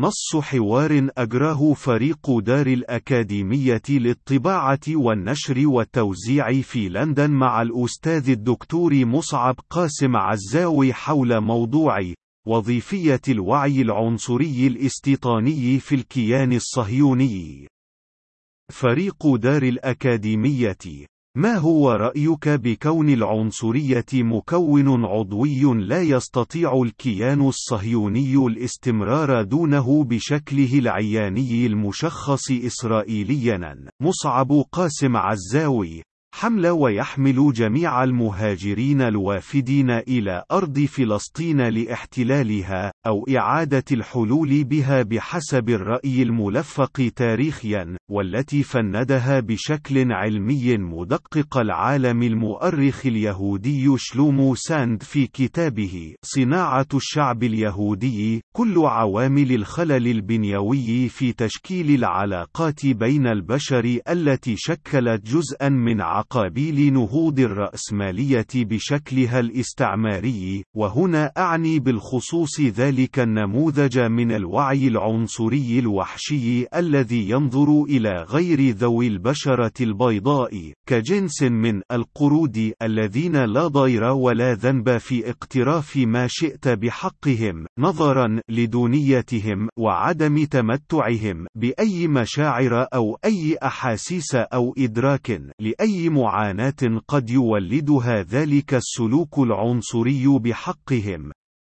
نص حوار أجراه فريق دار الأكاديمية للطباعة والنشر والتوزيع في لندن مع الأستاذ الدكتور مصعب قاسم عزاوي حول موضوع وظيفية الوعي العنصري الاستيطاني في الكيان الصهيوني. فريق دار الأكاديمية ما هو رأيك بكون العنصرية مكون عضوي لا يستطيع الكيان الصهيوني الاستمرار دونه بشكله العياني المشخص إسرائيليا؟ مصعب قاسم عزاوي حمل ويحمل جميع المهاجرين الوافدين إلى أرض فلسطين لإحتلالها، أو إعادة الحلول بها بحسب الرأي الملفق تاريخيا، والتي فندها بشكل علمي مدقق العالم المؤرخ اليهودي شلومو ساند في كتابه صناعة الشعب اليهودي، كل عوامل الخلل البنيوي في تشكيل العلاقات بين البشر التي شكلت جزءا من عقابيل نهوض الرأسمالية بشكلها الاستعماري، وهنا أعني بالخصوص ذلك النموذج من الوعي العنصري الوحشي الذي ينظر إلى غير ذوي البشرة البيضاء كجنس من القرود الذين لا ضير ولا ذنب في اقتراف ما شئت بحقهم نظرا لدونيتهم وعدم تمتعهم بأي مشاعر أو أي أحاسيس أو إدراك لأي معاناة قد يولدها ذلك السلوك العنصري بحقهم.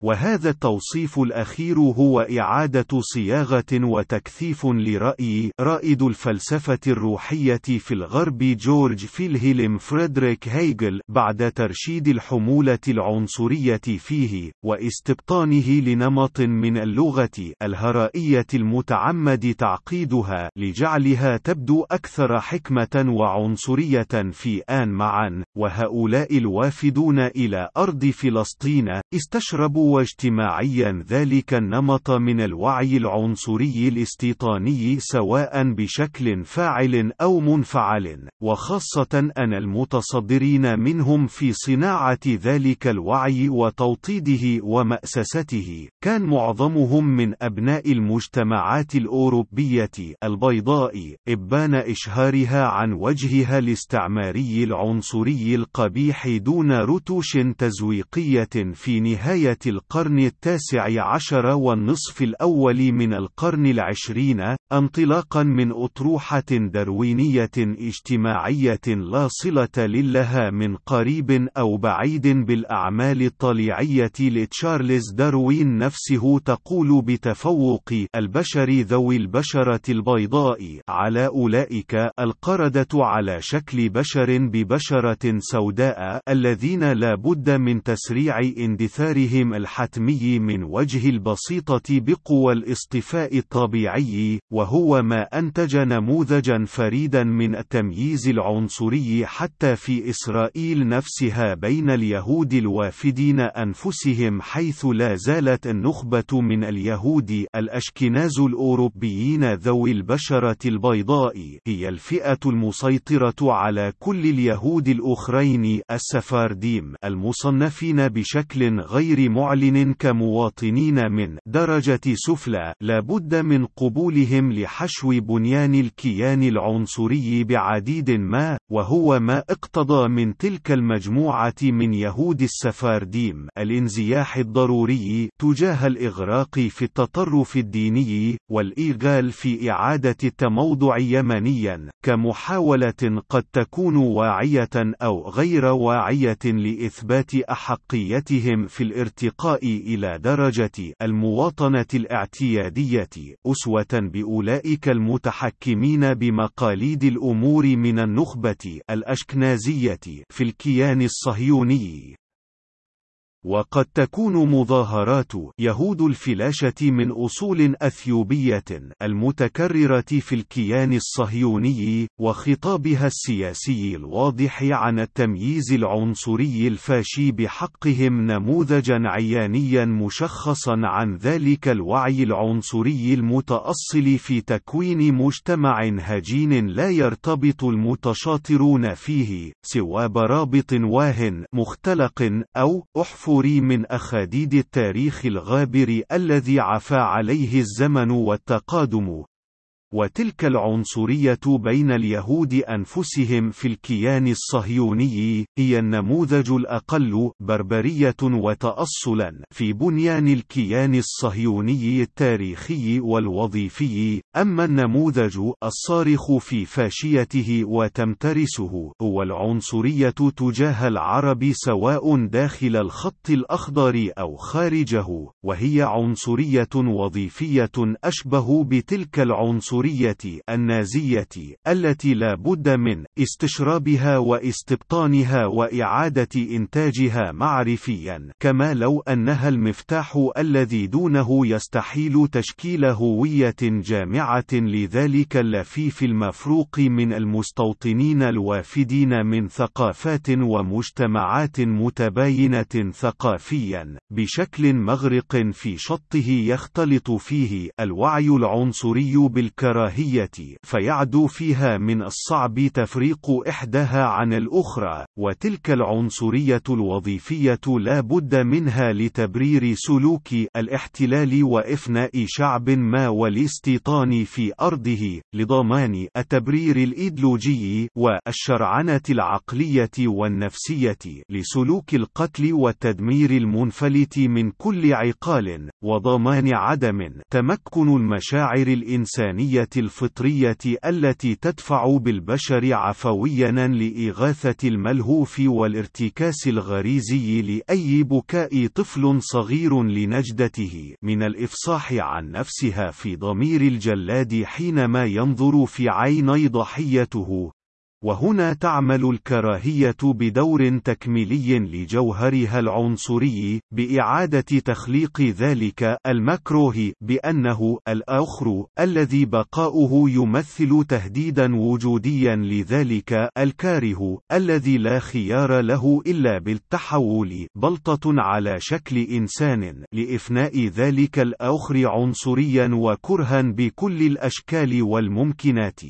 وهذا التوصيف الأخير هو إعادة صياغة وتكثيف لرأي رائد الفلسفة الروحية في الغرب جورج فيلهيلم فريدريك هيجل بعد ترشيد الحمولة العنصرية فيه واستبطانه لنمط من اللغة الهرائية المتعمد تعقيدها لجعلها تبدو أكثر حكمة وعنصرية في آن معا وهؤلاء الوافدون إلى أرض فلسطين استشربوا واجتماعيا ذلك النمط من الوعي العنصري الاستيطاني سواء بشكل فاعل أو منفعل وخاصة أن المتصدرين منهم في صناعة ذلك الوعي وتوطيده ومأسسته. كان معظمهم من أبناء المجتمعات الأوروبية البيضاء إبان إشهارها عن وجهها الاستعماري العنصري القبيح دون رتوش تزويقية في نهاية القرن التاسع عشر والنصف الأول من القرن العشرين، انطلاقا من أطروحة دروينية اجتماعية لا صلة لها من قريب أو بعيد بالأعمال الطليعية لتشارلز داروين نفسه تقول بتفوق البشر ذوي البشرة البيضاء على أولئك القردة على شكل بشر ببشرة سوداء الذين لا بد من تسريع اندثارهم الحتمي من وجه البسيطة بقوى الاصطفاء الطبيعي، وهو ما أنتج نموذجا فريدا من التمييز العنصري حتى في إسرائيل نفسها بين اليهود الوافدين أنفسهم حيث لا زالت النخبة من اليهود الأشكناز الأوروبيين ذوي البشرة البيضاء هي الفئة المسيطرة على كل اليهود الأخرين السفارديم المصنفين بشكل غير معلن معلن كمواطنين من درجة سفلى لابد من قبولهم لحشو بنيان الكيان العنصري بعديد ما وهو ما اقتضى من تلك المجموعة من يهود السفارديم. الانزياح الضروري تجاه الإغراق في التطرف الديني والإيغال في إعادة التموضع يمنيا كمحاولة قد تكون واعية أو غير واعية لإثبات أحقيتهم في الارتقاء إلى درجة المواطنة الاعتيادية أسوة بأولئك المتحكمين بمقاليد الأمور من النخبة الأشكنازية في الكيان الصهيوني. وقد تكون مظاهرات يهود الفلاشة من أصول أثيوبية المتكررة في الكيان الصهيوني وخطابها السياسي الواضح عن التمييز العنصري الفاشي بحقهم نموذجا عيانيا مشخصا عن ذلك الوعي العنصري المتأصل في تكوين مجتمع هجين لا يرتبط المتشاطرون فيه سوى برابط واه مختلق أو أحفر التنافر من أخاديد التاريخ الغابر الذي عفى عليه الزمن والتقادم. وتلك العنصرية بين اليهود أنفسهم في الكيان الصهيوني هي النموذج الأقل بربرية وتأصلا في بنيان الكيان الصهيوني التاريخي والوظيفي. أما النموذج الصارخ في فاشيته وتمترسه هو العنصرية تجاه العرب سواء داخل الخط الأخضر أو خارجه وهي عنصرية وظيفية أشبه بتلك العنصرية العنصرية النازية التي لا بد من استشرابها واستبطانها وإعادة إنتاجها معرفيا كما لو أنها المفتاح الذي دونه يستحيل تشكيل هوية جامعة لذلك اللفيف المفروق من المستوطنين الوافدين من ثقافات ومجتمعات متباينة ثقافيا بشكل مغرق في شطه يختلط فيه الوعي العنصري بالكرامة الكراهية فيعدو فيها من الصعب تفريق إحداها عن الأخرى وتلك العنصرية الوظيفية لا بد منها لتبرير سلوك الاحتلال وإفناء شعب ما والاستيطان في أرضه لضمان التبرير الإيديولوجي والشرعنة العقلية والنفسية لسلوك القتل والتدمير المنفلت من كل عقال وضمان عدم تمكن المشاعر الإنسانية الفطرية التي تدفع بالبشر عفويا لإغاثة الملهوف والارتكاس الغريزي لأي بكاء طفل صغير لنجدته من الإفصاح عن نفسها في ضمير الجلاد حينما ينظر في عيني ضحيته. وهنا تعمل الكراهية بدور تكميلي لجوهرها العنصري بإعادة تخليق ذلك المكروه بأنه الآخر الذي بقاؤه يمثل تهديدا وجوديا لذلك الكاره الذي لا خيار له إلا بالتحول بلطة على شكل إنسان لإفناء ذلك الآخر عنصريا وكرها بكل الأشكال والممكنات.